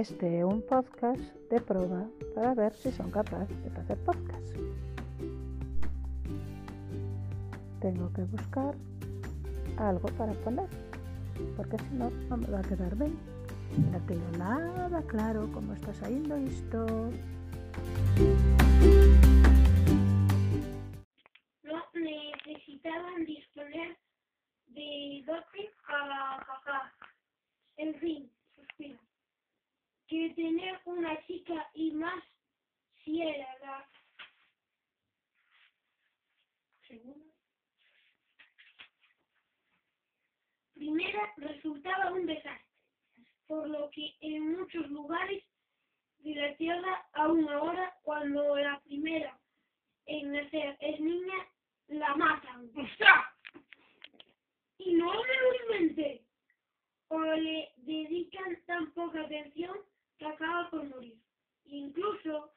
Este un podcast de proba para ver se son capaz de facer podcast. Tengo que buscar algo para poner, porque senón non me va a quedar ben. Non teño nada claro como está saindo isto. no necesitaban disponer de dote para jajar. En fin. Que tener una chica y más si era la segunda. Primera resultaba un desastre, por lo que en muchos lugares de la Tierra a una hora, cuando la primera en nacer es niña, la matan. ¡Ostras! Y no me lo inventé. O le dedican tan poca atención que acaba por morir. Incluso